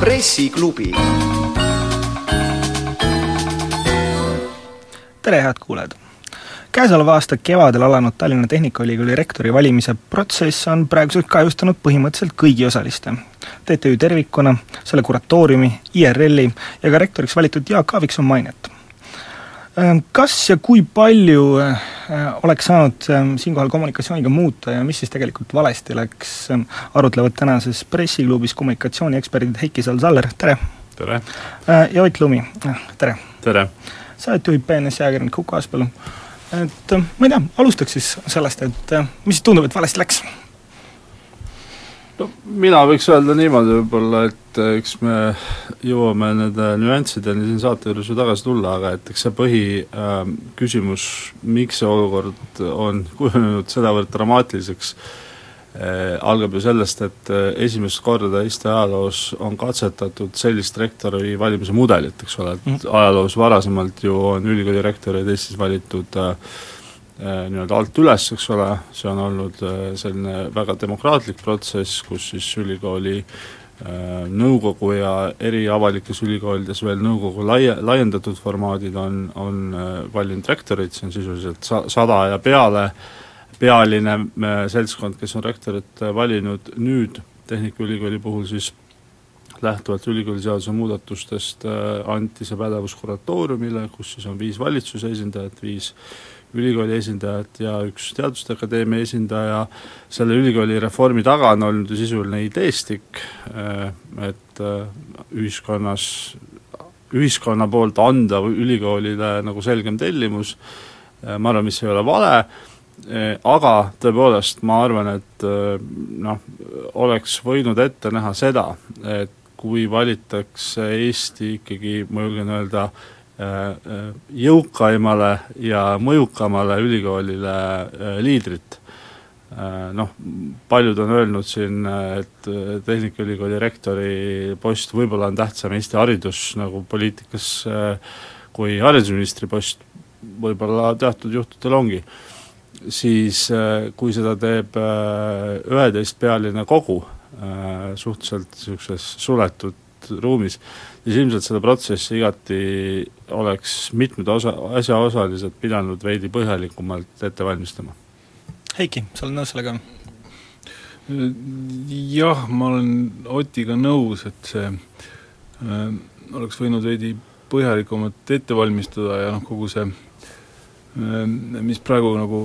pressiklubi. tere, head kuulajad! käesoleva aasta kevadel alanud Tallinna Tehnikaülikooli rektori valimise protsess on praeguseks kahjustanud põhimõtteliselt kõigi osaliste. TTÜ tervikuna, selle kuratooriumi, IRL-i ja ka rektoriks valitud Jaak Aaviksoo mainet. Ehm, kas ja kui palju eh, oleks saanud ehm, siinkohal kommunikatsiooniga muuta ja mis siis tegelikult valesti läks, ehm, arutlevad tänases pressiklubis kommunikatsioonieksperdid Heiki Sal-Saller, tere! tere! Eh, ja Ott Lumi, eh, tere! tere! saadet juhib BNS ajakirjanik Huko Aaspõllu. et ma ei tea, alustaks siis sellest, et mis siis tundub, et valesti läks? No mina võiks öelda niimoodi võib-olla, et eks me jõuame nende nüanssideni siin saate juures ju tagasi tulla, aga et eks see põhiküsimus äh,, miks see olukord on kujunenud sedavõrd dramaatiliseks äh,, algab ju sellest, et äh, esimest korda Eesti ajaloos on katsetatud sellist rektori valimise mudelit, eks ole, et mm. ajaloos varasemalt ju on ülikooli rektoreid Eestis valitud Äh, nii-öelda alt üles, eks ole, see on olnud äh, selline väga demokraatlik protsess, kus siis ülikooli äh, nõukogu ja eri avalikes ülikoolides veel nõukogu laia, laiendatud formaadid on, on valinud rektorid, see on sisuliselt sa-, sada ja peale pealine seltskond, kes on rektorit valinud, nüüd Tehnikaülikooli puhul siis lähtuvalt ülikooliseaduse muudatustest anti see pädevus kuratooriumile, kus siis on viis valitsuse esindajat, viis ülikooli esindajat ja üks Teaduste Akadeemia esindaja, selle ülikooli reformi taga on olnud ju sisuline ideestik, äh, et äh, ühiskonnas, ühiskonna poolt anda ülikoolile nagu selgem tellimus, äh, ma arvan, mis ei ole vale, aga tõepoolest ma arvan, et noh, oleks võinud ette näha seda, et kui valitakse Eesti ikkagi, ma julgen öelda, jõukaimale ja mõjukamale ülikoolile äh, liidrit. Noh, paljud on öelnud siin, et Tehnikaülikooli rektori post võib-olla on tähtsam Eesti haridus nagu poliitikas kui haridusministri post, võib-olla teatud juhtudel ongi, siis kui seda teeb üheteistpealine kogu suhteliselt niisuguses suletud ruumis, siis ilmselt seda protsessi igati oleks mitmed osa, asjaosalised pidanud veidi põhjalikumalt ette valmistama. Heiki, sa oled nõus sellega? Jah, ma olen Otiga nõus, et see äh, oleks võinud veidi põhjalikumalt ette valmistada ja noh, kogu see äh, mis praegu nagu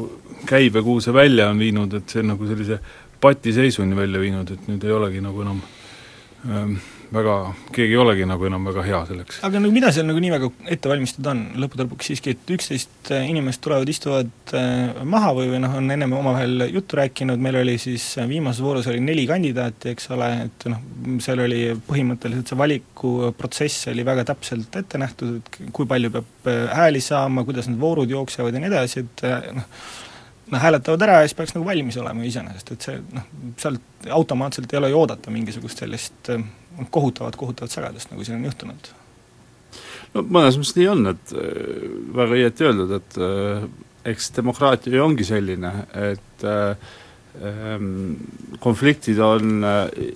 käib ja kuhu see välja on viinud, et see on nagu sellise patiseisuni välja viinud, et nüüd ei olegi nagu enam äh, väga, keegi ei olegi nagu enam väga hea selleks. aga nagu mida seal nagu nii väga ette valmistada on, lõppude lõpuks siiski, et üksteist äh, inimest tulevad, istuvad äh, maha või, või noh, on ennem omavahel juttu rääkinud, meil oli siis äh, viimases voorus oli neli kandidaati, eks ole, et noh, seal oli põhimõtteliselt see valikuprotsess oli väga täpselt ette nähtud, et kui palju peab hääli saama, kuidas need voorud jooksevad ja nii edasi, et noh, noh, hääletavad ära ja siis peaks nagu valmis olema iseenesest, et see noh, sealt automaatselt ei ole ju oodata mingisugust sellist kohutavat, kohutavat segadust, nagu siin on juhtunud? no mõnes mõttes nii on, et äh, väga õieti öeldud, et äh, eks demokraatia ju ongi selline, et äh, konfliktid on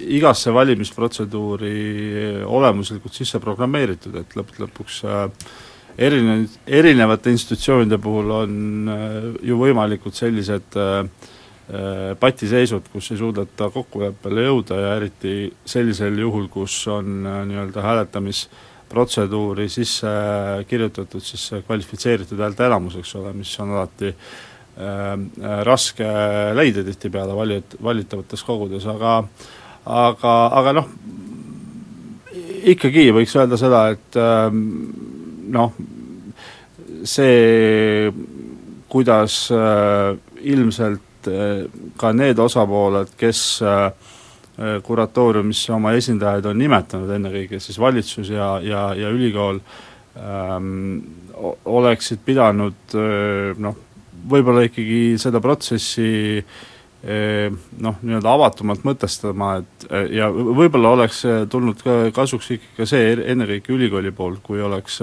igasse valimisprotseduuri olemuslikult sisse programmeeritud, et lõppude lõpuks erine-, erinevate institutsioonide puhul on ju võimalikud sellised äh, Äh, patiseisud, kus ei suudeta kokkuleppele jõuda ja eriti sellisel juhul, kus on äh, nii-öelda hääletamisprotseduuri sisse kirjutatud siis kvalifitseeritud häälteenamus, eks ole, mis on alati äh, raske leida tihtipeale valijad, valitavates kogudes, aga aga, aga noh, ikkagi võiks öelda seda, et äh, noh, see, kuidas äh, ilmselt eh, ka need osapooled, kes eh, kuratooriumisse oma esindajaid on nimetanud, ennekõike siis valitsus ja, ja, ja ülikool ähm,, oleksid pidanud noh, võib-olla ikkagi seda protsessi noh, nii-öelda avatumalt mõtestama, et ja võib-olla oleks tulnud ka kasuks ikkagi ka see ennekõike ülikooli poolt, kui oleks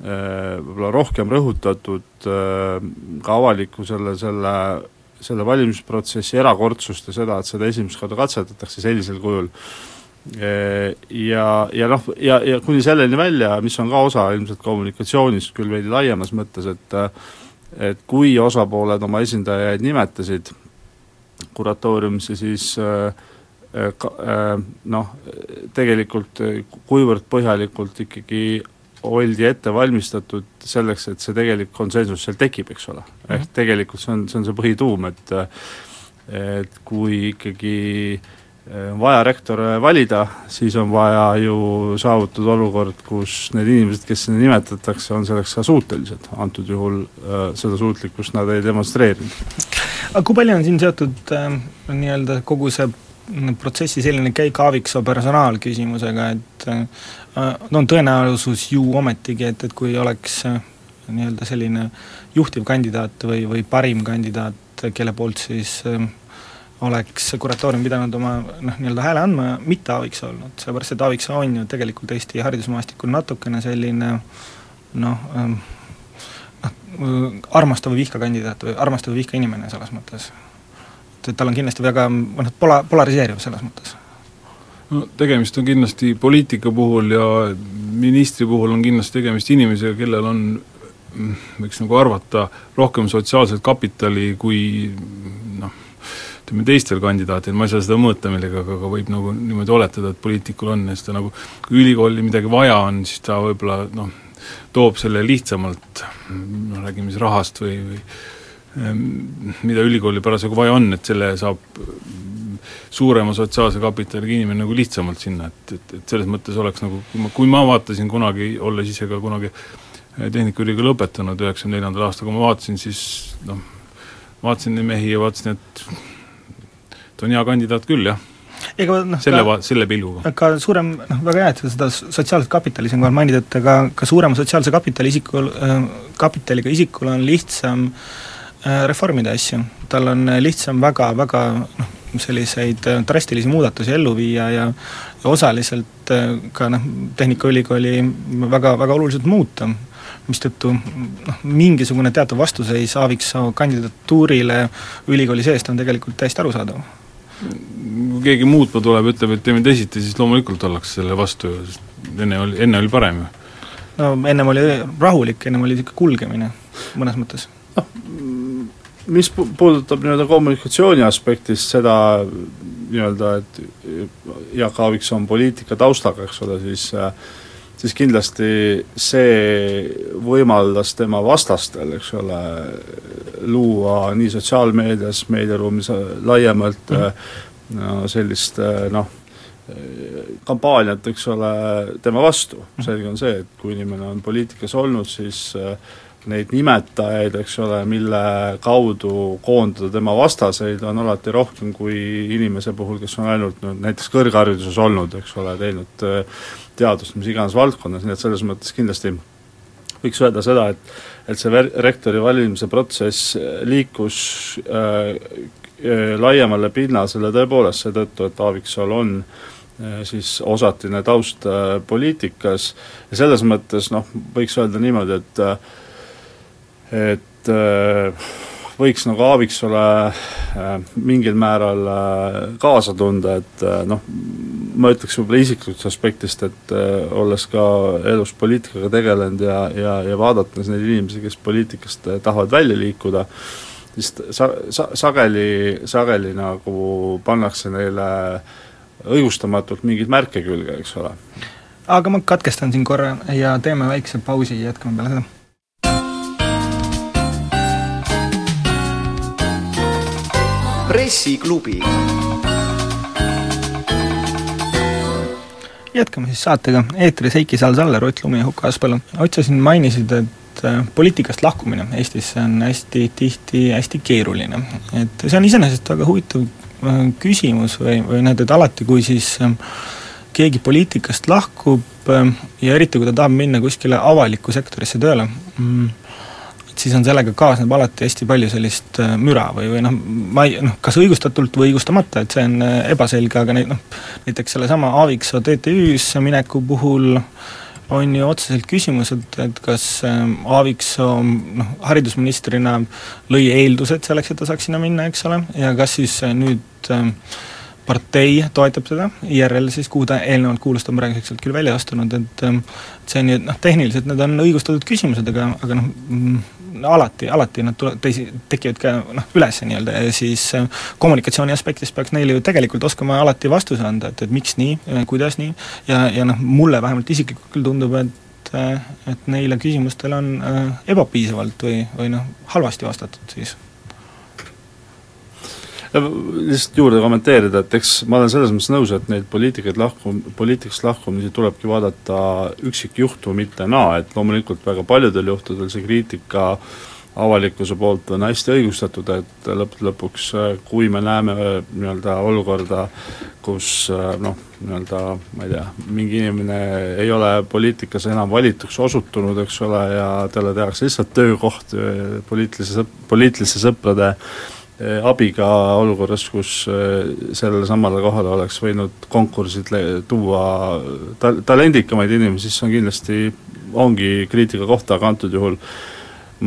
võib-olla rohkem rõhutatud ka avalikkusele selle, selle valimisprotsessi erakordsust ja seda, et seda esimest korda katsetatakse sellisel kujul. Ja, ja noh, ja, ja kuni selleni välja, mis on ka osa ilmselt kommunikatsioonist, küll veidi laiemas mõttes, et et kui osapooled oma esindajaid nimetasid kuratooriumisse, siis äh, äh, noh, tegelikult kuivõrd põhjalikult ikkagi oldi ette valmistatud selleks, et see tegelik konsensus seal tekib, eks ole. ehk mhm. tegelikult see on, see on see põhituum, et et kui ikkagi äh, vaja rektore valida, siis on vaja ju saavutada olukord, kus need inimesed, kes sinna nimetatakse, on selleks ka suutelised, antud juhul äh, seda suutlikkust nad ei demonstreerinud. aga kui palju on siin seotud äh, nii-öelda kogu see protsessi selline käik Aaviksoo personaalküsimusega, et äh, no tõenäosus ju ometigi, et, et kui oleks äh, nii-öelda selline juhtiv kandidaat või, või parim kandidaat, kelle poolt siis äh, oleks kuratoorium pidanud oma noh, nii-öelda hääle andma, mitte Aaviksoo olnud, sellepärast et Aaviksoo on ju tegelikult Eesti haridusmaastikul natukene selline noh ähm,, noh, armastava vihka kandidaat või armastava vihka inimene selles mõttes. et, et tal on kindlasti väga noh, pola-, polariseeriv selles mõttes. no tegemist on kindlasti poliitika puhul ja ministri puhul on kindlasti tegemist inimesega, kellel on võiks nagu arvata, rohkem sotsiaalset kapitali kui noh, ütleme teistel kandidaatidel, ma ei saa seda mõõta millegagi, aga, aga võib nagu niimoodi oletada, et poliitikul on ja ta nagu kui ülikooli midagi vaja on, siis ta võib-olla noh, toob selle lihtsamalt, noh räägime siis rahast või, või ehm, mida ülikoolil parasjagu vaja on, et selle saab suurema sotsiaalse kapitaliga inimene nagu lihtsamalt sinna, et, et, et selles mõttes oleks nagu, kui ma, kui ma vaatasin kunagi, olles ise ka kunagi Tehnikaülikooli lõpetanud üheksakümne neljandal aastal, kui ma vaatasin, siis noh, vaatasin neid mehi ja vaatasin, et ta on hea kandidaat küll, jah ega noh selle va-, selle pilguga. ka suurem, noh väga hea, et sa seda sotsiaalset kapitali siinkohal mainid, et ka, ka suurema sotsiaalse kapitali isikul äh,, kapitaliga isikul on lihtsam äh, reformida asju. tal on lihtsam väga, väga noh, selliseid äh, drastilisi muudatusi ellu viia ja ja osaliselt äh, ka noh, Tehnikaülikooli väga, väga oluliselt muuta mistõttu noh, mingisugune teatav vastuseis Aaviksoo kandidatuurile ülikooli seest on tegelikult täiesti arusaadav kui keegi muutma tuleb, ütleb, et teeme teisiti, siis loomulikult ollakse selle vastu ju, sest enne oli, enne oli parem ju. no ennem oli rahulik, ennem oli niisugune kulgemine mõnes mõttes. noh, mis puudutab nii-öelda kommunikatsiooni aspektist seda nii-öelda, et Jaak Aaviksoo on poliitika taustaga, eks ole, siis äh, siis kindlasti see võimaldas tema vastastel, eks ole, luua nii sotsiaalmeedias, meediaruumis laiemalt mm. no sellist noh, kampaaniat, eks ole, tema vastu. Mhm. selge on see, et kui inimene on poliitikas olnud, siis neid nimetajaid, eks ole, mille kaudu koondada tema vastaseid, on alati rohkem kui inimese puhul, kes on ainult no näiteks kõrghariduses olnud, eks ole, teinud teadust mis iganes valdkonnas, nii et selles mõttes kindlasti võiks öelda seda, et et see ver-, rektori valimise protsess liikus äh, äh, laiemale pinnasele tõepoolest seetõttu, et Aaviksool on äh, siis osatine taust äh, poliitikas. Ja selles mõttes noh, võiks öelda niimoodi, et äh, et äh, võiks nagu Aaviksoole äh, mingil määral äh, kaasa tunda, et noh, ma ütleks võib-olla isiklikust aspektist, et olles ka elus poliitikaga tegelenud ja, ja, ja vaadates neid inimesi, kes poliitikast tahavad välja liikuda, siis sa-, sa-, sageli, sageli nagu pannakse neile õigustamatult mingeid märke külge, eks ole. aga ma katkestan siin korra ja teeme väikse pausi, jätkame peale seda pressiklubi. jätkame siis saatega, eetris Heiki Sal-Saller, Ott Lumi ja Huko Aspalu. Ott, sa siin mainisid, et äh, poliitikast lahkumine Eestis on hästi tihti hästi keeruline. et see on iseenesest väga huvitav äh, küsimus või, või näed, et alati, kui siis äh, keegi poliitikast lahkub ja eriti, kui ta tahab minna kuskile avalikku sektorisse tööle mm,, siis on sellega kaasneb alati hästi palju sellist äh, müra või, või noh, ma ei noh, kas õigustatult või õigustamata, et see on äh, ebaselge, aga neid noh, näiteks sellesama Aaviksoo TTÜ-sse mineku puhul on ju otseselt küsimus, et, et kas ähm, Aaviksoo noh, haridusministrina lõi eeldused selleks, et ta saaks sinna minna, eks ole, ja kas siis äh, nüüd äh, partei toetab teda, IRL siis, kuhu ta eelnevalt kuulus, ta on praeguseks sealt küll välja astunud, et et see on ju noh, tehniliselt need on õigustatud küsimused, aga, aga noh, mm, alati, alati nad tule-, teisi, tekivad ka noh, üles nii-öelda ja siis äh, kommunikatsiooni aspektist peaks neile ju tegelikult oskama alati vastuse anda, et, et miks nii, kuidas nii, ja, ja noh, mulle vähemalt isiklikult küll tundub, et äh, et neile küsimustele on äh, ebapiisavalt või, või noh, halvasti vastatud siis lihtsalt juurde kommenteerida, et eks ma olen selles mõttes nõus, et neid poliitikaid lahku, poliitikast lahkumisi tulebki vaadata üksikjuhtumitena, et loomulikult väga paljudel juhtudel see kriitika avalikkuse poolt on hästi õigustatud, et lõppude lõpuks kui me näeme nii-öelda olukorda, kus noh, nii-öelda ma ei tea, mingi inimene ei ole poliitikas enam valituks osutunud, eks ole, ja talle tehakse lihtsalt töökoht poliitilise poliitiliste sõprade Eh, abiga olukorras, kus eh, sellele samale kohale oleks võinud konkursid tuua ta-, talendikamaid inimesi, siis on kindlasti, ongi kriitika kohta, aga antud juhul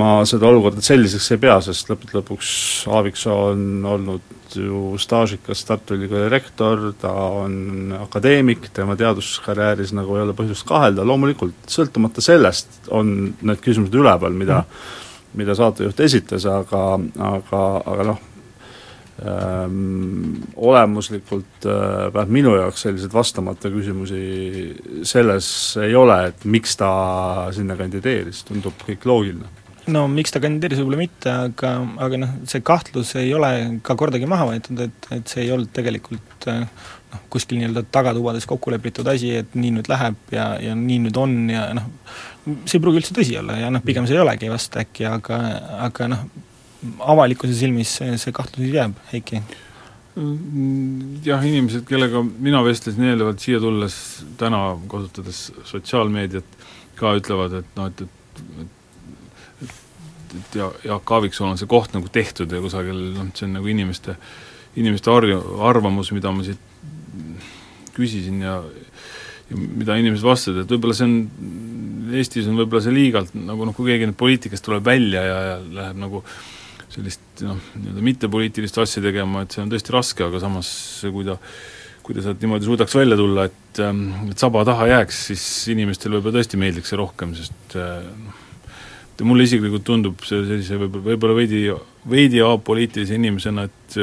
ma seda olukorda selliseks ei pea, sest lõppude lõpuks Aaviksoo on olnud ju staažikas Tartu Ülikooli rektor, ta on akadeemik, tema teaduskarjääris nagu ei ole põhjust kahelda, loomulikult sõltumata sellest on need küsimused üleval, mida mm mida saatejuht esitas, aga, aga, aga noh, ähm, olemuslikult äh, vähemalt minu jaoks selliseid vastamata küsimusi selles ei ole, et miks ta sinna kandideeris, tundub kõik loogiline no miks ta kandideeris, võib-olla mitte, aga, aga noh, see kahtlus ei ole ka kordagi maha võetud, et, et see ei olnud tegelikult äh, noh, kuskil nii-öelda tagatubades kokku lepitud asi, et nii nüüd läheb ja, ja nii nüüd on ja noh, see ei pruugi üldse tõsi olla ja noh, pigem see ei olegi vast äkki, aga, aga noh, avalikkuse silmis see, see kahtlus jääb, Heiki? Jah, inimesed, kellega mina vestlesin eelnevalt siia tulles, täna kasutades sotsiaalmeediat, ka ütlevad, et noh, et, et et, et ja, Jaak Aaviksool on see koht nagu tehtud ja kusagil noh, see on nagu inimeste, inimeste arv-, arvamus, mida ma siit küsisin ja ja mida inimesed vastasid, et võib-olla see on, Eestis on võib-olla see liigalt nagu noh, kui keegi nüüd poliitikast tuleb välja ja, ja läheb nagu sellist noh, nii-öelda mittepoliitilist asja tegema, et see on tõesti raske, aga samas kui ta kui ta sealt niimoodi suudaks välja tulla, et, et saba taha jääks, siis inimestele võib-olla tõesti meeldiks see rohkem, sest noh, mulle isiklikult tundub see sellise võib-olla, võib-olla veidi, veidi apoliitilise inimesena, et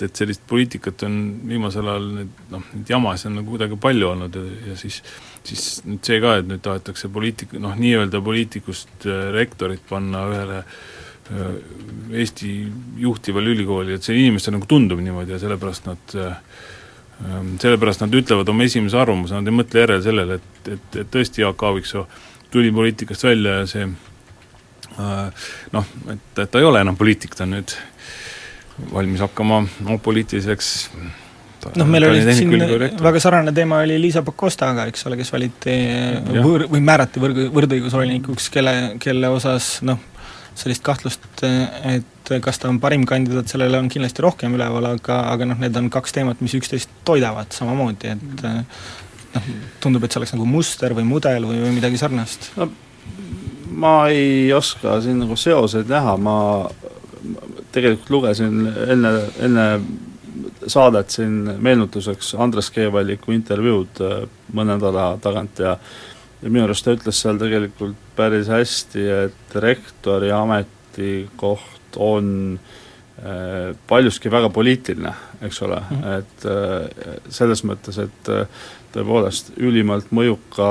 et, et sellist poliitikat on viimasel ajal nüüd noh, neid jamasid on nagu kuidagi palju olnud ja, ja siis siis nüüd see ka, et nüüd tahetakse poliitik-, noh nii-öelda poliitikust äh, rektorit panna ühele äh, Eesti juhtivale ülikooli, et see inimestele nagu tundub niimoodi ja sellepärast nad äh, ähm, sellepärast nad ütlevad oma esimese arvamuse, nad ei mõtle järele sellele, et, et, et tõesti Jaak Aaviksoo tuli poliitikast välja ja see noh, et, et ta ei ole enam poliitik, ta on nüüd valmis hakkama no, poliitiliseks noh, meil oli siin väga sarnane teema oli Liisa Pakostaga, eks ole, kes valiti võõr- või määrati võrg-, võrdõigusvolinikuks, kelle, kelle osas noh, sellist kahtlust, et kas ta on parim kandidaat, sellele on kindlasti rohkem üleval, aga, aga noh, need on kaks teemat, mis üksteist toidavad samamoodi, et noh, tundub, et see oleks nagu muster või mudel või, või midagi sarnast no,. Ma ei oska siin nagu seoseid näha, ma tegelikult lugesin enne, enne saadet siin meenutuseks Andres Keevaliku intervjuud äh, mõne nädala tagant ja ja minu arust ta ütles seal tegelikult päris hästi, et rektori ametikoht on äh, paljuski väga poliitiline, eks ole mm, -hmm. et äh, selles mõttes, et äh, tõepoolest ülimalt mõjuka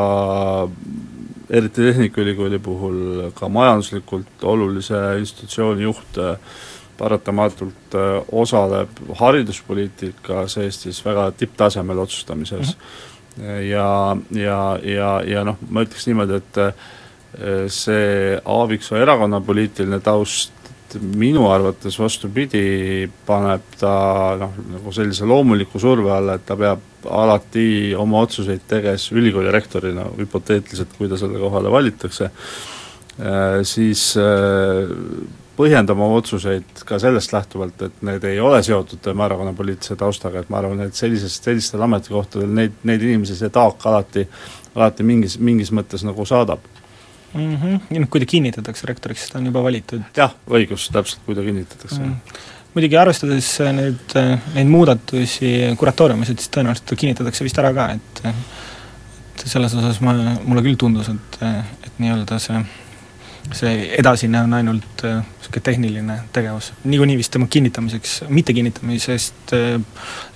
eriti Tehnikaülikooli puhul ka majanduslikult olulise institutsiooni juht äh, paratamatult äh, osaleb hariduspoliitikas Eestis väga tipptasemel otsustamises mm. -hmm. ja, ja, ja, ja noh, ma ütleks niimoodi, et äh, see Aaviksoo erakonna poliitiline taust minu arvates vastupidi, paneb ta noh, nagu sellise loomuliku surve alla, et ta peab alati oma otsuseid teges ülikooli rektorina, hüpoteetiliselt, kui ta selle kohale valitakse, äh, siis põhjendama oma otsuseid ka sellest lähtuvalt, et need ei ole seotud tema erakonna poliitilise taustaga, et ma arvan, et sellisest, sellistel ametikohtadel neid, neid inimesi see taak alati, alati mingis, mingis mõttes nagu saadab mm. -hmm. ja noh, kui ta kinnitatakse rektoriks, siis ta on juba valitud. jah, õigus, täpselt, kui ta kinnitatakse mm. -hmm muidugi arvestades nüüd neid muudatusi kuratooriumis, et siis tõenäoliselt ta kinnitatakse vist ära ka, et et selles osas ma, mulle küll tundus, et, et nii-öelda see see edasine on ainult niisugune äh, tehniline tegevus. niikuinii vist tema kinnitamiseks, mittekinnitamisest äh,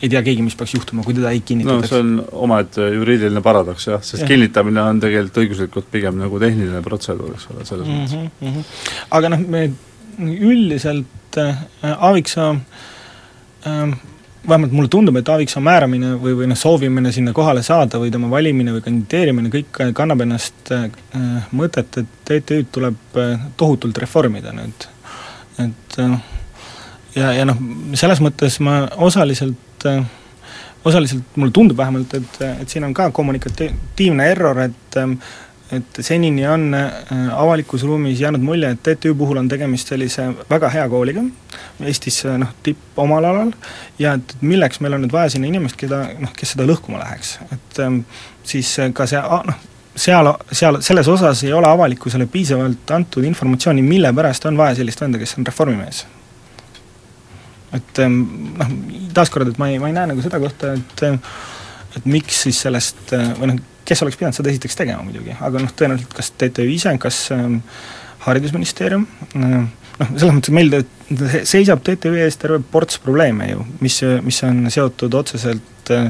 ei tea keegi, mis peaks juhtuma, kui teda ei kinnitataks. no see on omaette juriidiline paradoks jah, sest ja. kinnitamine on tegelikult õiguslikult pigem nagu tehniline protseduur, eks ole, selles mõttes mm. -hmm, mm -hmm. aga noh, me üldiselt äh, Aaviksoo äh, vähemalt mulle tundub, et Aaviksoo määramine või, või noh, soovimine sinna kohale saada või tema valimine või kandideerimine, kõik kannab ennast äh, mõtet, et TTÜ-d tuleb äh, tohutult reformida nüüd. et äh, ja, ja noh, selles mõttes ma osaliselt äh, osaliselt mulle tundub vähemalt, et, et siin on ka kommunikatiivne error, et äh, et senini on äh, avalikus ruumis jäänud mulje, et TTÜ puhul on tegemist sellise väga hea kooliga, Eestis äh, noh, tipp omal alal, ja et milleks meil on nüüd vaja sinna inimest, keda noh, kes seda lõhkuma läheks, et ähm, siis äh, ka see noh, seal, seal, selles osas ei ole avalikkusele piisavalt antud informatsiooni, mille pärast on vaja sellist venda, kes on reformimees. et ähm, noh, taaskord, et ma ei, ma ei näe nagu seda kohta, et et miks siis sellest või noh, kes oleks pidanud seda esiteks tegema muidugi, aga noh, tõenäoliselt kas TTÜ ise, kas ähm, Haridusministeerium äh,, noh, selles mõttes, meil seisab TTÜ ees terve ports probleeme ju, mis, mis on seotud otseselt äh,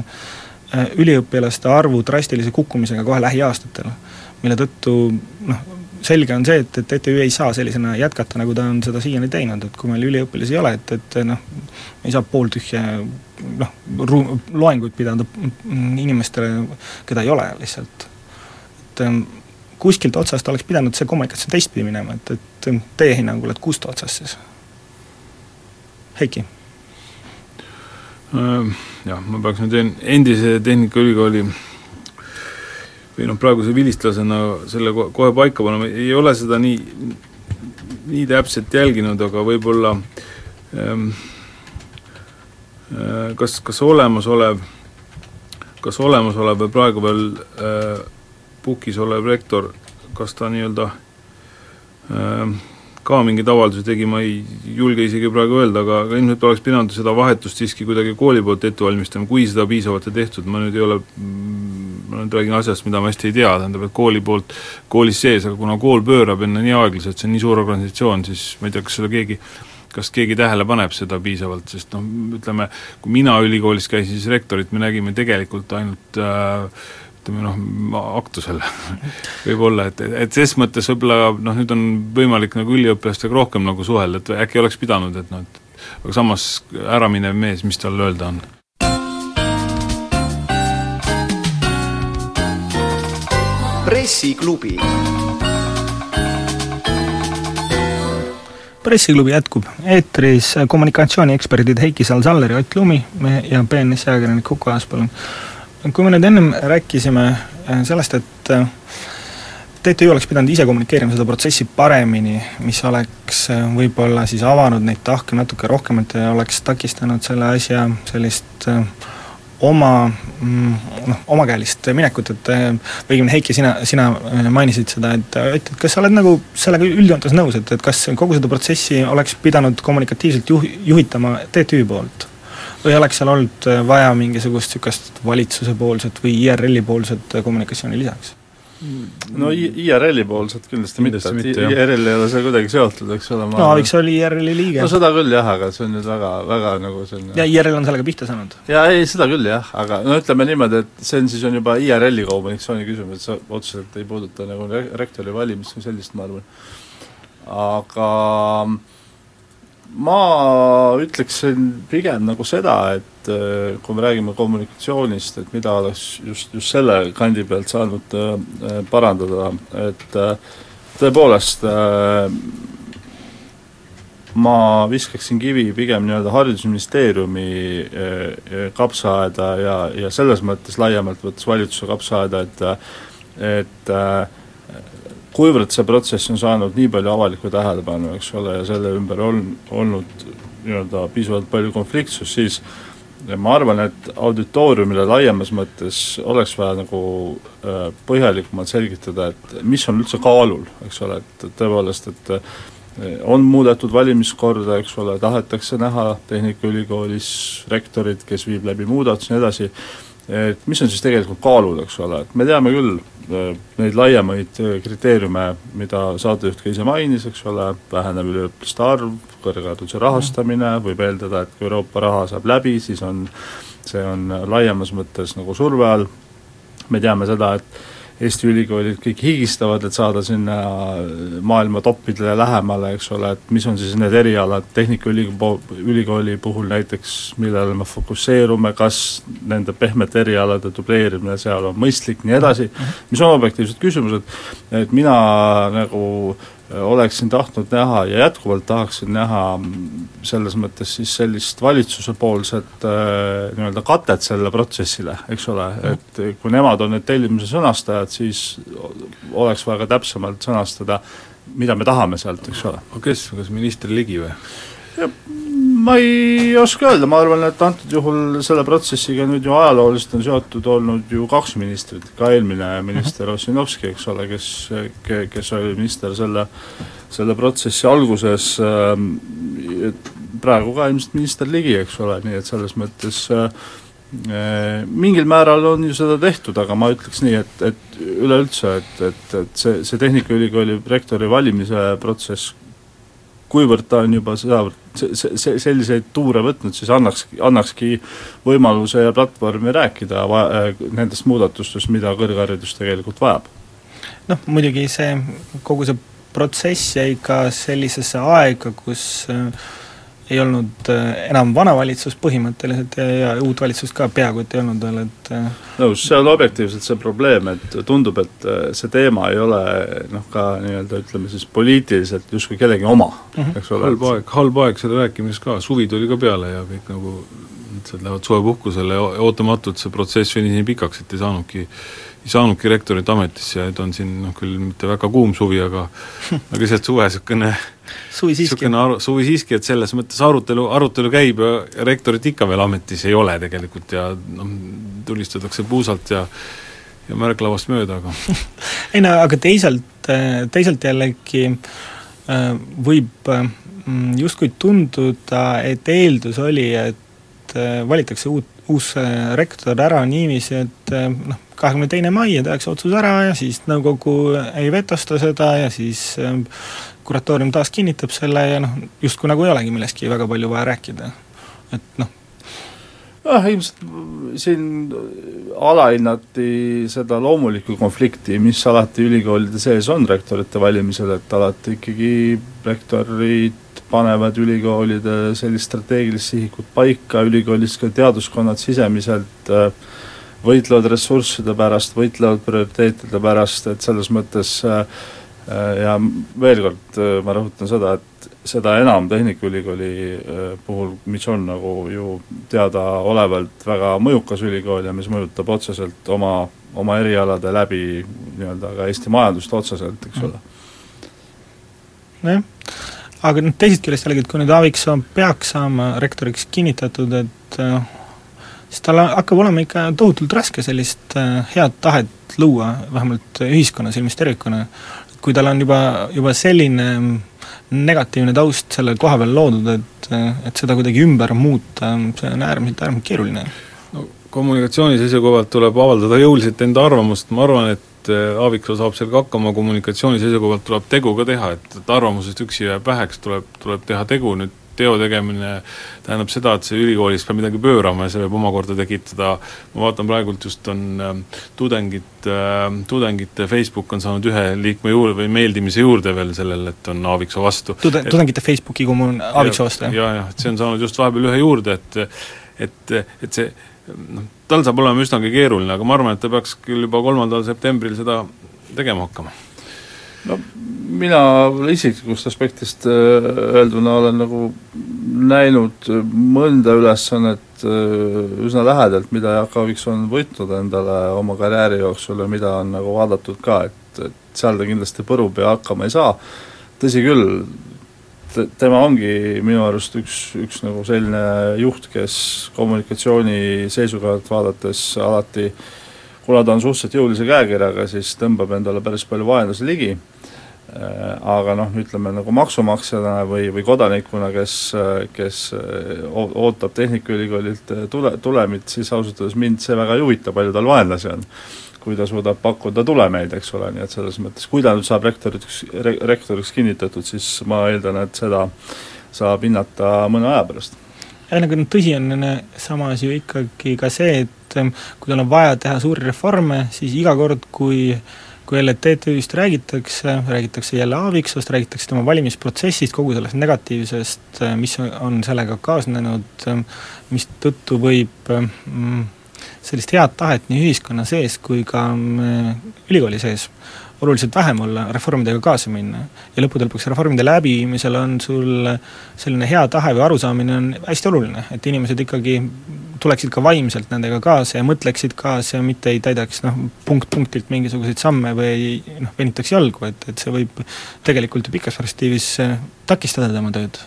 üliõpilaste arvu drastilise kukkumisega kohe lähiaastatel, mille tõttu noh, selge on see, et, et ETÜ ei saa sellisena jätkata, nagu ta on seda siiani teinud, et kui meil üliõpilasi ei ole, et, et noh, ei saa pooltühja noh, ru-, loenguid pidada inimestele, keda ei ole lihtsalt. et ähm, kuskilt otsast oleks pidanud see kommunikatsioon teistpidi minema, et, et teie hinnangul, et kust otsast siis? Heiki? Äh, jah, ma peaks nüüd endise Tehnikaülikooli või noh, praeguse vilistlasena selle kohe paika panema, ei ole seda nii, nii täpselt jälginud, aga võib-olla ähm, äh, kas, kas olemasolev, kas olemasolev või praegu veel äh, pukis olev rektor, kas ta nii-öelda äh, ka mingeid avaldusi tegi, ma ei julge isegi praegu öelda, aga, aga ilmselt oleks pidanud seda vahetust siiski kuidagi kooli poolt ette valmistama, kui seda piisavalt ei tehtud, ma nüüd ei ole ma nüüd räägin asjast, mida ma hästi ei tea, tähendab, et kooli poolt, koolis sees, aga kuna kool pöörab enne nii aeglaselt, see on nii suur organisatsioon, siis ma ei tea, kas seda keegi kas keegi tähele paneb seda piisavalt, sest noh, ütleme, kui mina ülikoolis käisin, siis rektorit me nägime tegelikult ainult äh, ütleme noh, aktusel võib-olla, et, et ses mõttes võib-olla noh, nüüd on võimalik nagu üliõpilastega rohkem nagu suhelda, et äkki oleks pidanud, et noh, et aga samas äraminev mees, mis tal öelda on? Pressiklubi. pressiklubi jätkub, eetris kommunikatsioonieksperdid Heiki Sal-Saller ja Ott Lumi ja BNS ajakirjanik Huko Aaspõllu. kui me nüüd ennem rääkisime äh, sellest, et äh, TTÜ oleks pidanud ise kommunikeerima seda protsessi paremini, mis oleks äh, võib-olla siis avanud neid tahke natuke rohkemalt ja oleks takistanud selle asja sellist äh, oma mm, noh, omakäelist minekut, et või õigemini Heiki, sina, sina äh, mainisid seda, et, et kas sa oled nagu sellega üldjoontes nõus, et, et kas kogu seda protsessi oleks pidanud kommunikatiivselt juh-, juhitama TTÜ poolt? või oleks seal olnud vaja mingisugust niisugust valitsuse poolset või IRL-i poolset kommunikatsiooni lisaks? No IRL-i poolselt kindlasti mitte, et IRL ei ole seal kuidagi seotud, eks ole no Aaviksoo oli IRL-i liige. no seda küll jah, aga see on nüüd väga, väga nagu selline ja IRL on sellega pihta saanud? jaa, ei seda küll jah, aga no ütleme niimoodi, et see on siis, on juba IRL-i kommunikatsiooni küsimus, et see otseselt ei puuduta nagu rektori valimist või sellist, ma arvan. aga ma ütleksin pigem nagu seda, et äh, kui me räägime kommunikatsioonist, et mida oleks just, just selle kandi pealt saanud äh, parandada, et äh, tõepoolest ma viskaksin kivi pigem nii-öelda Haridusministeeriumi kapsaaeda ja, ja selles mõttes laiemalt võttes valitsuse kapsaaeda, et et kuivõrd see protsess on saanud nii palju avalikku tähelepanu, eks ole, ja selle ümber on olnud nii-öelda piisavalt palju konfliktsust, siis ma arvan, et auditooriumile laiemas mõttes oleks vaja nagu äh, põhjalikumalt selgitada, et mis on üldse kaalul, eks ole, et tõepoolest, et äh, on muudetud valimiskorda, eks ole, tahetakse näha Tehnikaülikoolis rektorit, kes viib läbi muudatusi ja nii edasi, et mis on siis tegelikult kaalul, eks ole, et me teame küll äh, neid laiemaid kriteeriume, mida saatejuht ka ise mainis, eks ole, vähenev üliõpilaste arv, kõrghariduse rahastamine, võib eeldada, et kui Euroopa raha saab läbi, siis on, see on laiemas mõttes nagu surve all, me teame seda, et Eesti ülikoolid kõik higistavad, et saada sinna maailma toppidele lähemale, eks ole, et mis on siis need erialad. Tehnikaülikooli, ülikooli puhul näiteks, millele me fokusseerume, kas nende pehmete erialade dubleerimine seal on mõistlik, nii edasi, mis on objektiivsed küsimused, et mina nagu äh, oleksin tahtnud näha ja jätkuvalt tahaksin näha selles mõttes siis sellist valitsusepoolset äh, nii-öelda katet sellele protsessile, eks ole, et kui nemad on need tellimuse sõnastajad, siis oleks vaja ka täpsemalt sõnastada, mida me tahame sealt, eks ole. kes, kas minister Ligi või? Ma ei oska öelda, ma arvan, et antud juhul selle protsessiga nüüd ju ajalooliselt on seotud olnud ju kaks ministrit, ka eelmine minister Ossinovski, eks ole, kes, kes oli minister selle, selle protsessi alguses, ähm, praegu ka ilmselt minister Ligi, eks ole, nii et selles mõttes äh, mingil määral on ju seda tehtud, aga ma ütleks nii, et, et üleüldse, et, et, et see, see Tehnikaülikooli rektori valimise protsess kuivõrd ta on juba sedavõrd selliseid tuure võtnud, siis annaks, annakski võimaluse ja platvormi rääkida va-, äh, nendest muudatustest, mida kõrgharidus tegelikult vajab. noh, muidugi see, kogu see protsess jäi ka sellisesse aega, kus äh, ei olnud äh, enam vana valitsus põhimõtteliselt ja, ja uut valitsust ka peaaegu et ei olnud veel, et äh, nõus, see on objektiivselt see probleem, et tundub, et äh, see teema ei ole noh, ka nii-öelda ütleme siis poliitiliselt justkui kellegi oma mm, -hmm. eks ole. halb aeg, halb aeg selle rääkimiseks ka, suvi tuli ka peale ja kõik nagu mõtlesid, lähevad suvepuhkusele ja ootamatult see protsess venis nii pikaks, et ei saanudki ei saanudki rektorit ametisse ja nüüd on siin noh, küll mitte väga kuum suvi, aga aga lihtsalt suve niisugune suvi siiski. aru, suvi siiski, et selles mõttes arutelu, arutelu käib ja rektorit ikka veel ametis ei ole tegelikult ja noh, tulistatakse puusalt ja ja märklavast mööda, aga ei no aga teisalt, teisalt jällegi äh, võib äh, justkui tunduda, et eeldus oli, et äh, valitakse uut, uus rektor ära niiviisi, et noh, kahekümne teine mai ja tehakse otsus ära ja siis nõukogu ei vetosta seda ja siis kuratoorium taas kinnitab selle ja noh, justkui nagu ei olegi millestki väga palju vaja rääkida, et noh. jah, ilmselt siin alahinnati seda loomulikku konflikti, mis alati ülikoolide sees on rektorite valimisel, et alati ikkagi rektorid panevad ülikoolide sellist strateegilist sihikut paika, ülikoolis ka teaduskonnad sisemiselt äh, võitlevad ressursside pärast, võitlevad prioriteetide pärast, et selles mõttes äh, Äh, ja veel kord ma rõhutan seda, et seda enam Tehnikaülikooli puhul, mis on nagu ju teadaolevalt väga mõjukas ülikool ja mis mõjutab otseselt oma, oma erialade läbi nii-öelda ka Eesti majandust otseselt, eks ole. nojah, aga noh, teisest küljest jällegi, et kui nüüd Aaviksoo peaks saama rektoriks kinnitatud, et siis tal hakkab olema ikka tohutult raske sellist head tahet luua, vähemalt ühiskonna silmis tervikuna, kui tal on juba, juba selline negatiivne taust selle koha peal loodud, et, et seda kuidagi ümber muuta, see on äärmiselt, äärmiselt keeruline. no kommunikatsiooni seisukohalt tuleb avaldada jõuliselt enda arvamust, ma arvan, et äh, Aaviksoo saab sellega hakkama, kommunikatsiooni seisukohalt tuleb tegu ka teha, et, et arvamusest üksi jääb väheks, tuleb, tuleb teha tegu, nüüd teo tegemine tähendab seda, et see ülikoolis peab midagi pöörama ja see võib omakorda tekitada, ma vaatan praegult just on äh, tudengid äh,, tudengite Facebook on saanud ühe liikme juurde või meeldimise juurde veel sellele, et on Aaviksoo vastu. Tude-, tudengite Facebooki kommuun Aaviksoo vastu, jah? jaa, jah, et see on saanud just vahepeal ühe juurde, et et, et see noh, tal saab olema üsnagi keeruline, aga ma arvan, et ta peaks küll juba kolmandal septembril seda tegema hakkama. No mina isiklikust aspektist äh, öelduna olen nagu näinud mõnda ülesannet äh, üsna lähedalt, mida Aaviksoo on võtnud endale oma karjääri jooksul ja mida on nagu vaadatud ka, et, et seal ta kindlasti põrub ja hakkama ei saa, tõsi küll, tema ongi minu arust üks, üks nagu selline juht, kes kommunikatsiooni seisukohalt vaadates alati kuna ta on suhteliselt jõulise käekirjaga, siis tõmbab endale päris palju vaenlasi ligi, äh, aga noh, ütleme nagu maksumaksjana või, või kodanikuna, kes, kes ootab Tehnikaülikoolilt tule, tulemit, siis ausalt öeldes mind see väga ei huvita, palju tal vaenlasi on kui ta suudab pakkuda tulemeid, eks ole, nii et selles mõttes, kui ta nüüd saab rektoriks re,, rektoriks kinnitatud, siis ma eeldan, et seda saab hinnata mõne aja pärast. jah, nagu noh, tõsi on samas ju ikkagi ka see, et ähm, kui tal on vaja teha suuri reforme, siis iga kord, kui kui jälle TTÜ-st räägitakse, räägitakse jälle Aaviksost, räägitakse tema valimisprotsessist, kogu sellest negatiivsest, äh, mis on sellega kaasnenud, ähm, mistõttu võib mm, sellist head tahet nii ühiskonna sees kui ka mm, ülikooli sees oluliselt vähem olla, reformidega kaasa minna. ja lõppude lõpuks reformide läbiviimisel on sul selline hea tahe või arusaamine on hästi oluline, et inimesed ikkagi tuleksid ka vaimselt nendega kaasa ja mõtleksid kaasa ja mitte ei täidaks noh, punkt punktilt mingisuguseid samme või ei noh, venitaks jalgu, et, et see võib tegelikult ju pikas perspektiivis takistada tema tööd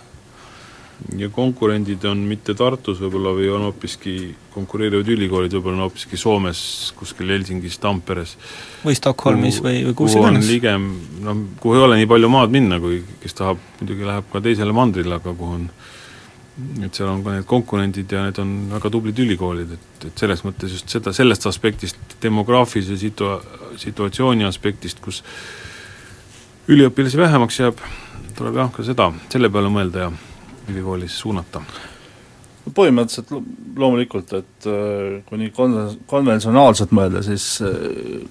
ja konkurendid on mitte Tartus võib-olla või on hoopiski, konkureerivad ülikoolid võib-olla on hoopiski Soomes, kuskil Helsingis, Tamperes. või Stockholmis kuhu, või, või kus iganes. ligem, noh, kuhu ei ole nii palju maad minna, kui kes tahab, muidugi läheb ka teisele mandrile, aga kuhu on et seal on ka need konkurendid ja need on väga tublid ülikoolid, et, et selles mõttes just seda, sellest aspektist, demograafilise situa-, situatsiooni aspektist, kus üliõpilasi vähemaks jääb, tuleb jah, ka seda, selle peale mõelda ja ülikoolis suunata? põhimõtteliselt loomulikult, et äh, kui nii kon-, konventsionaalselt mõelda, siis äh,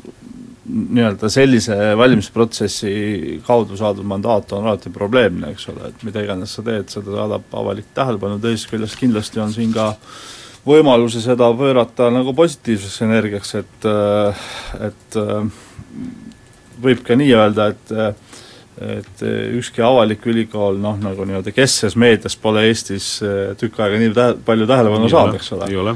nii-öelda sellise valimisprotsessi kaudu saadud mandaat on alati probleemne, eks ole, et mida iganes sa teed, seda saadab avalik tähelepanu, teisest küljest kindlasti on siin ka võimalusi seda pöörata nagu positiivseks energiaks, et äh, et võib ka nii öelda, et et eh, ükski avalik ülikool noh, nagu nii-öelda keskses meedias pole Eestis eh, tükk aega nii tähe-, palju tähelepanu saanud, eks ole.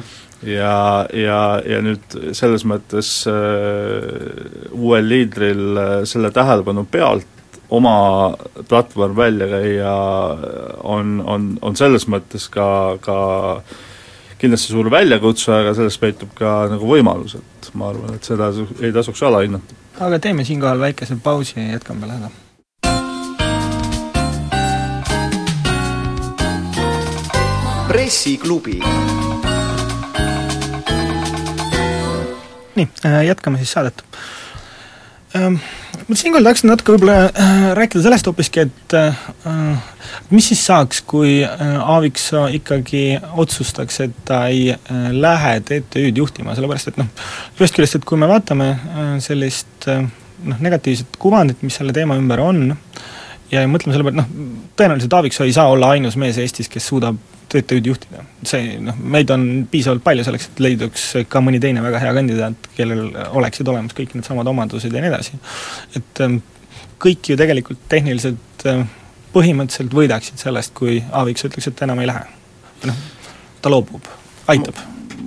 ja, ja, ja nüüd selles mõttes äh, uuel liidril selle tähelepanu pealt oma platvorm välja käia on, on, on selles mõttes ka, ka kindlasti suur väljakutse, aga selles peitub ka nagu võimalus, et ma arvan, et seda ei tasuks alahinnata. aga teeme siinkohal väikese pausi ja jätkame lähedal pressiklubi. nii, äh, jätkame siis saadet. Ähm, ma siinkohal tahaksin natuke võib-olla äh, rääkida sellest hoopiski, et äh, mis siis saaks, kui Aaviksoo ikkagi otsustaks, et ta ei lähe TTÜ-d juhtima, sellepärast et noh, ühest küljest, et kui me vaatame sellist noh, negatiivset kuvandit, mis selle teema ümber on, ja mõtleme selle peale, et noh, tõenäoliselt Aaviksoo ei saa olla ainus mees Eestis, kes suudab TTÜ-d juhtida. see noh, meid on piisavalt palju selleks, et leiduks ka mõni teine väga hea kandidaat, kellel oleksid olemas kõik needsamad omadused ja nii edasi. et ähm, kõik ju tegelikult tehniliselt äh, põhimõtteliselt võidaksid sellest, kui Aaviksoo ütleks, et enam ei lähe. noh, ta loobub, aitab.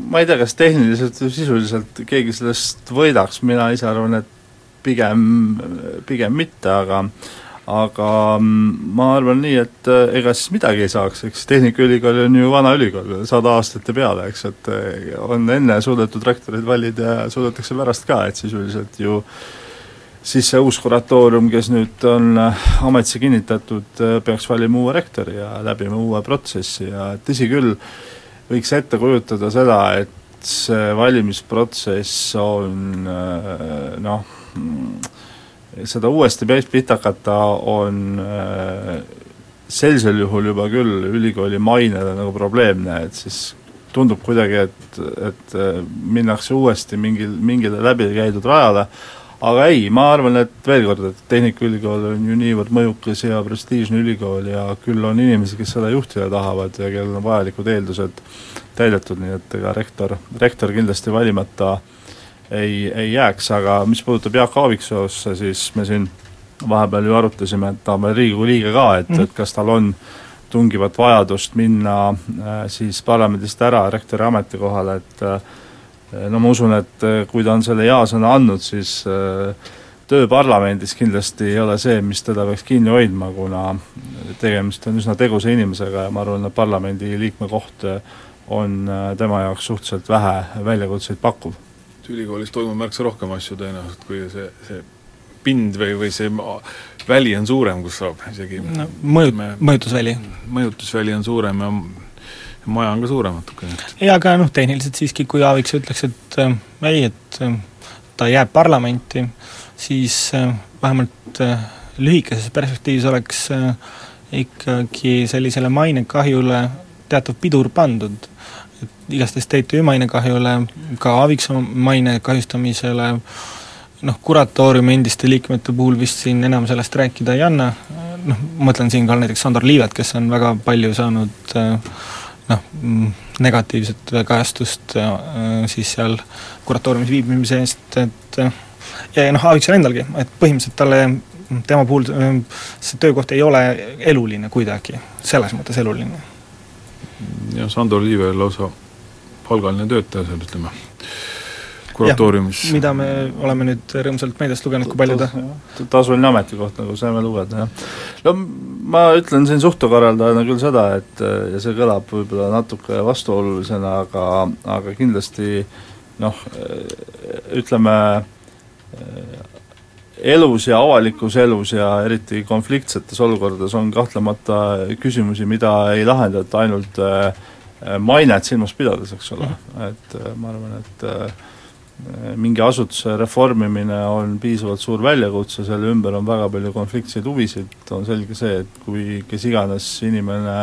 ma ei tea, kas tehniliselt või sisuliselt keegi sellest võidaks, mina ise arvan, et pigem, pigem mitte, aga aga mm, ma arvan nii, et äh, ega siis midagi ei saaks, eks Tehnikaülikool on ju vana ülikool, sada aastat ja peale, eks, et äh, on enne suudetud rektoreid valida ja suudetakse pärast ka, et sisuliselt ju siis see uus kuratoorium, kes nüüd on äh, ametisse kinnitatud, peaks valima uue rektori ja läbima uue protsessi. Ja tõsi küll, võiks ette kujutada seda, et see valimisprotsess on noh, mm, seda uuesti pihta hakata on äh, sellisel juhul juba küll ülikooli mainele nagu probleemne, et siis tundub kuidagi, et, et äh, minnakse uuesti mingil, mingile läbikäidud rajale, aga ei, ma arvan, et veel kord, et Tehnikaülikool on ju niivõrd mõjukas ja prestiižne ülikool ja küll on inimesi, kes seda juhtida tahavad ja kellel on vajalikud eeldused täidetud, nii et ega rektor, rektor kindlasti valimata äh, ei, ei jääks, aga mis puudutab Jaak Aaviksoosse, siis me siin vahepeal ju arutasime, et ta on veel Riigikogu liige ka, et mm, -hmm. et kas tal on tungivat vajadust minna äh, siis parlamendist ära rektori ametikohale, et äh, no ma usun, et äh, kui ta on selle jaa-sõna andnud, siis töö parlamendis kindlasti ei ole see, mis teda peaks kinni hoidma, kuna tegemist on üsna tegusa inimesega ja ma arvan, et parlamendi liikme koht on tema jaoks suhteliselt vähe väljakutseid pakkuv. Ülikoolis toimub märksa rohkem asju tõenäoliselt, kui see, see pind või, või see väli on suurem, kus saab isegi no, mõju, mõjutusväli. mõjutusväli on suurem ja maja on ka suurem natukene. jaa, aga noh, tehniliselt siiski, kui Aaviksoo ütleks, et äh, ei, et äh, ta jääb parlamenti, siis äh, vähemalt äh, lühikeses perspektiivis oleks äh, ikkagi sellisele mainekahjule teatav pidur pandud. Igastahes TTÜ mainekahjule, ka Aaviksoo maine kahjustamisele, noh, kuratooriumi endiste liikmete puhul vist siin enam sellest rääkida ei anna, noh, mõtlen siinkohal näiteks Sandor Liivet, kes on väga palju saanud äh, noh, mm, negatiivset kajastust äh, siis seal kuratooriumis viibimise eest, et äh, ja, noh, Aaviksool endalgi, et põhimõtteliselt talle, tema puhul see töökoht ei ole eluline kuidagi, selles mõttes eluline. jah, Sandor Liive lausa palgaline töötaja seal, ütleme kuratooriumis. mida me oleme nüüd rõõmsalt meediast lugenud, kui palju ta tasuline ametikoht, nagu saime lugeda, jah. no ma ütlen siin suhtekorraldajana küll seda, et ja see kõlab võib-olla natuke vastuolulisena, aga, aga kindlasti noh, ütleme, elus ja avalikus elus ja eriti konfliktsetes olukordades on kahtlemata küsimusi, mida ei lahendata ainult mainet silmas pidades, eks ole, et ma arvan, et mingi asutuse reformimine on piisavalt suur väljakutse, selle ümber on väga palju konfliktseid huvisid, on selge see, et kui kes iganes inimene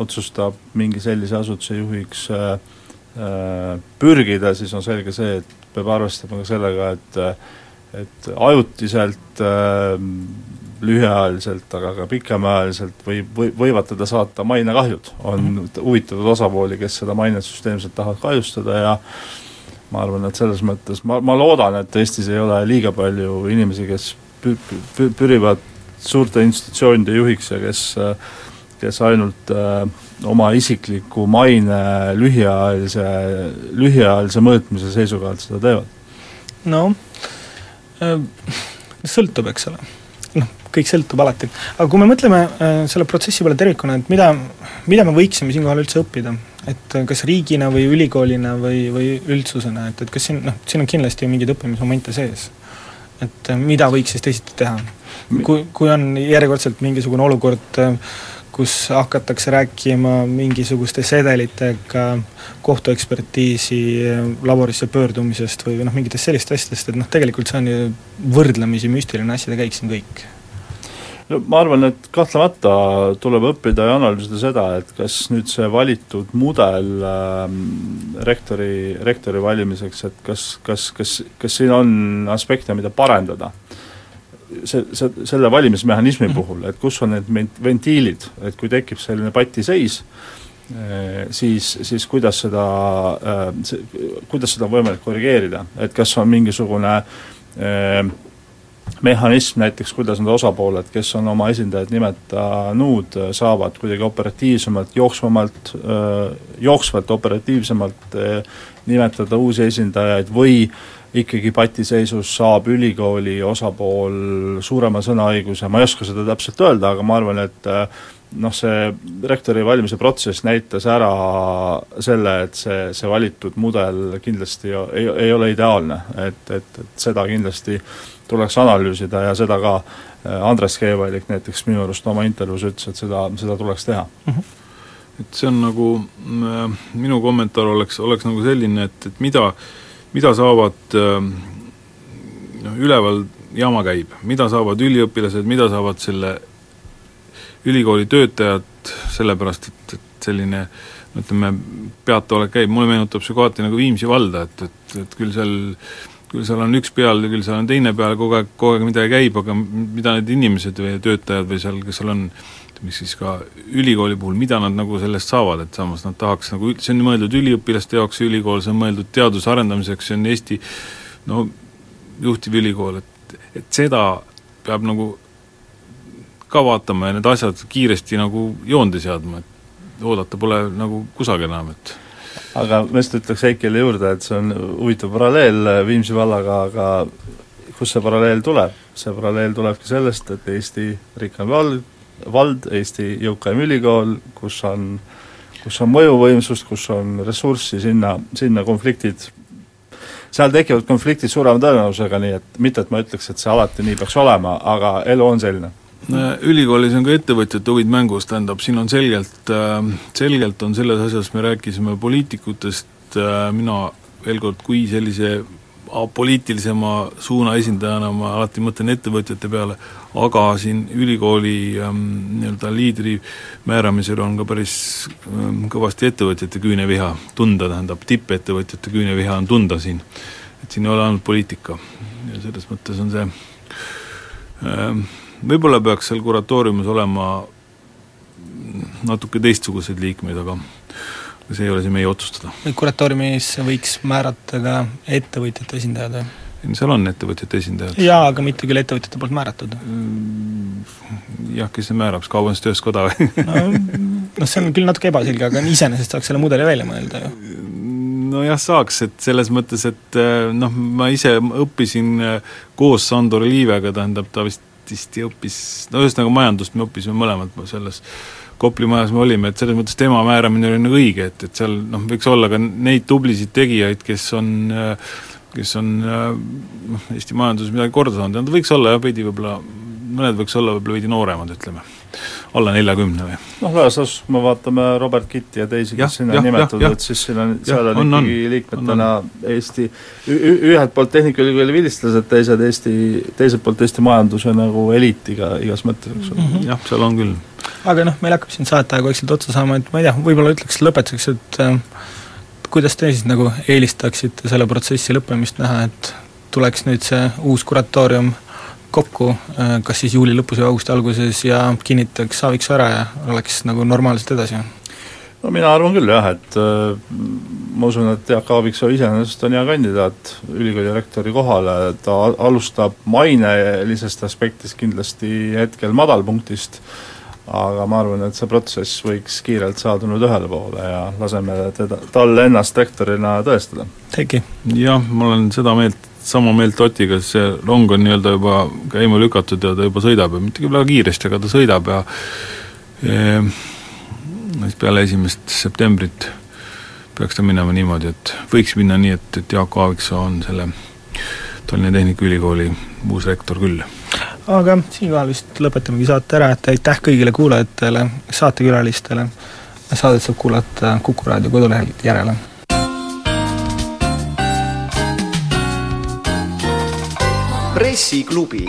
otsustab mingi sellise asutuse juhiks äh, äh, pürgida, siis on selge see, et peab arvestama ka sellega, et et ajutiselt äh, lühiajaliselt, aga ka pikemaajaliselt või, või võivad teda saata mainekahjud. on mhm. huvitatud osapooli, kes seda mainet süsteemselt tahavad kahjustada ja ma arvan, et selles mõttes ma, ma loodan, et Eestis ei ole liiga palju inimesi, kes pü-, pü-, pürivad suurte institutsioonide juhiks ja kes kes ainult äh, oma isikliku maine lühiajalise, lühiajalise mõõtmise seisukohalt seda teevad? no äh, sõltub, eks ole. Kõik sõltub alati. aga kui me mõtleme äh, selle protsessi peale tervikuna, et mida, mida me võiksime siinkohal üldse õppida, et kas riigina või ülikoolina või, või üldsusena, et, et kas siin noh, siin on kindlasti ju mingeid õppimismomente sees. et mida võiks siis teisiti teha? kui, kui on järjekordselt mingisugune olukord, kus hakatakse rääkima mingisuguste sedelitega kohtuekspertiisi laborisse pöördumisest või noh, mingitest sellistest asjadest, et noh, tegelikult see on ju võrdlemisi müstiline asjade käik siin kõik no ma arvan, et kahtlemata tuleb õppida ja analüüsida seda, et kas nüüd see valitud mudel äh, rektori, rektori valimiseks, et kas, kas, kas, kas siin on aspekte, mida parendada see, see, selle valimismehhanismi mhm. puhul, et kus on need ventiilid, et kui tekib selline patiseis, äh, siis, siis kuidas seda, äh, kuidas seda on võimalik korrigeerida, et kas on mingisugune äh, mehhanism näiteks, kuidas need osapooled, kes on oma esindajad nimetanud, saavad kuidagi operatiivsemalt, jooksvamalt, jooksvalt operatiivsemalt nimetada uusi esindajaid või ikkagi patiseisus saab ülikooli osapool suurema sõnaõiguse, ma ei oska seda täpselt öelda, aga ma arvan, et noh, see rektori valimise protsess näitas ära selle, et see, see valitud mudel kindlasti ei, ei ole ideaalne, et, et, et seda kindlasti tuleks analüüsida ja seda ka äh, Andres Keevalik näiteks minu arust oma intervjuus ütles, et seda, seda tuleks teha mm. -hmm et see on nagu, äh, minu kommentaar oleks, oleks nagu selline, et, et mida, mida saavad äh, noh, üleval jama käib, mida saavad üliõpilased, mida saavad selle ülikooli töötajad, sellepärast et, et selline ütleme, peataolek käib, mulle meenutab see kohati nagu Viimsi valda, et, et, et küll seal küll seal on üks peal ja küll seal on teine peal, kogu aeg, kogu aeg midagi käib, aga mida need inimesed või töötajad või seal, kes seal on, mis siis ka ülikooli puhul, mida nad nagu sellest saavad, et samas nad tahaks nagu, see on mõeldud üliõpilaste jaoks, ülikool, see on mõeldud teaduse arendamiseks, see on Eesti no juhtiv ülikool, et, et seda peab nagu ka vaatama ja need asjad kiiresti nagu joonde seadma, et oodata pole nagu kusagil enam, et aga ma just ütleks Heikile juurde, et see on huvitav paralleel Viimsi vallaga, aga kust see paralleel tuleb? see paralleel tulebki sellest, et Eesti rikkam vald, vald, Eesti jõukaim ülikool, kus on kus on mõjuvõimsust, kus on ressurssi, sinna, sinna konfliktid seal tekivad konfliktid suurema tõenäosusega, nii et mitte, et ma ütleks, et see alati nii peaks olema, aga elu on selline ülikoolis on ka ettevõtjate huvid mängus, tähendab, siin on selgelt, selgelt on selles asjas, me rääkisime poliitikutest, mina veel kord, kui sellise poliitilisema suuna esindajana ma alati mõtlen ettevõtjate peale, aga siin ülikooli ähm, nii-öelda liidri määramisel on ka päris ähm, kõvasti ettevõtjate küüneviha tunda, tähendab, tippettevõtjate küüneviha on tunda siin. et siin ei ole ainult poliitika ja selles mõttes on see ähm, võib-olla peaks seal kuratooriumis olema natuke teistsuguseid liikmeid, aga see ei ole see meie otsustada. kuratooriumis võiks määrata ka ettevõtjate esindajad või? seal on ettevõtjate esindajad. jaa, aga mitte küll ettevõtjate poolt määratud. Mm, jah, kes see määrab, siis Kaubandus-Tööstuskoda või no, noh, see on küll natuke ebaselge, aga iseenesest saaks selle mudeli välja mõelda ju. nojah, saaks, et selles mõttes, et eh, noh, ma ise õppisin eh, koos Sandor Liivega, tähendab, ta vist, vist õppis, no ühesõnaga majandust me õppisime mõlemad selles Kopli majas me olime, et selles mõttes tema määramine oli nagu õige, et, et seal noh, võiks olla ka neid tublisid tegijaid, kes on kes on noh, Eesti majanduses midagi korda saanud. Ja nad võiks olla jah, veidi võib-olla, mõned võiks olla võib-olla veidi nooremad, ütleme, alla neljakümne või? noh, laias laastus, kui me vaatame Robert Kitti ja teisi, kes sinna on nimetatud, et siis siin on, seal on, on ikkagi on, liikmetena on, on. Eesti, ühelt poolt Tehnikaülikooli vilistlased, teised Eesti, teiselt poolt Eesti majanduse nagu eliit iga, igas mõttes, eks ole. Mm -hmm.. jah, seal on küll. Aga noh, meil hakkab siin saateaeg vaikselt otsa saama, et ma ei tea, võib-olla ütleks lõpetuseks, et äh, kuidas te siis nagu eelistaksite selle protsessi lõppemist näha, et tuleks nüüd see uus kuratoorium kokku, äh, kas siis juuli lõpus või augusti alguses ja kinnitaks Aaviksoo ära ja oleks nagu normaalselt edasi? no mina arvan küll jah, et äh, ma usun, et Jaak Aaviksoo iseenesest on hea kandidaat ülikooli rektori kohale, ta alustab mainelisest aspektist kindlasti hetkel madalpunktist aga ma arvan, et see protsess võiks kiirelt saada nüüd ühele poole ja laseme teda, talle ennast rektorina tõestada. Heiki? jah, ma olen seda meelt, sama meelt Otiga, see rong on nii-öelda juba käima lükatud ja ta juba sõidab ja mitte küll väga kiiresti, aga ta sõidab ja e, siis peale esimest septembrit peaks ta minema niimoodi, et võiks minna nii, et, et Jaak Aaviksoo on selle Tallinna Tehnikaülikooli uus rektor küll aga siinkohal vist lõpetamegi saate ära, et aitäh kõigile kuulajatele, saatekülalistele, saadet saab kuulata Kuku raadio kodulehel järele. Pressiklubi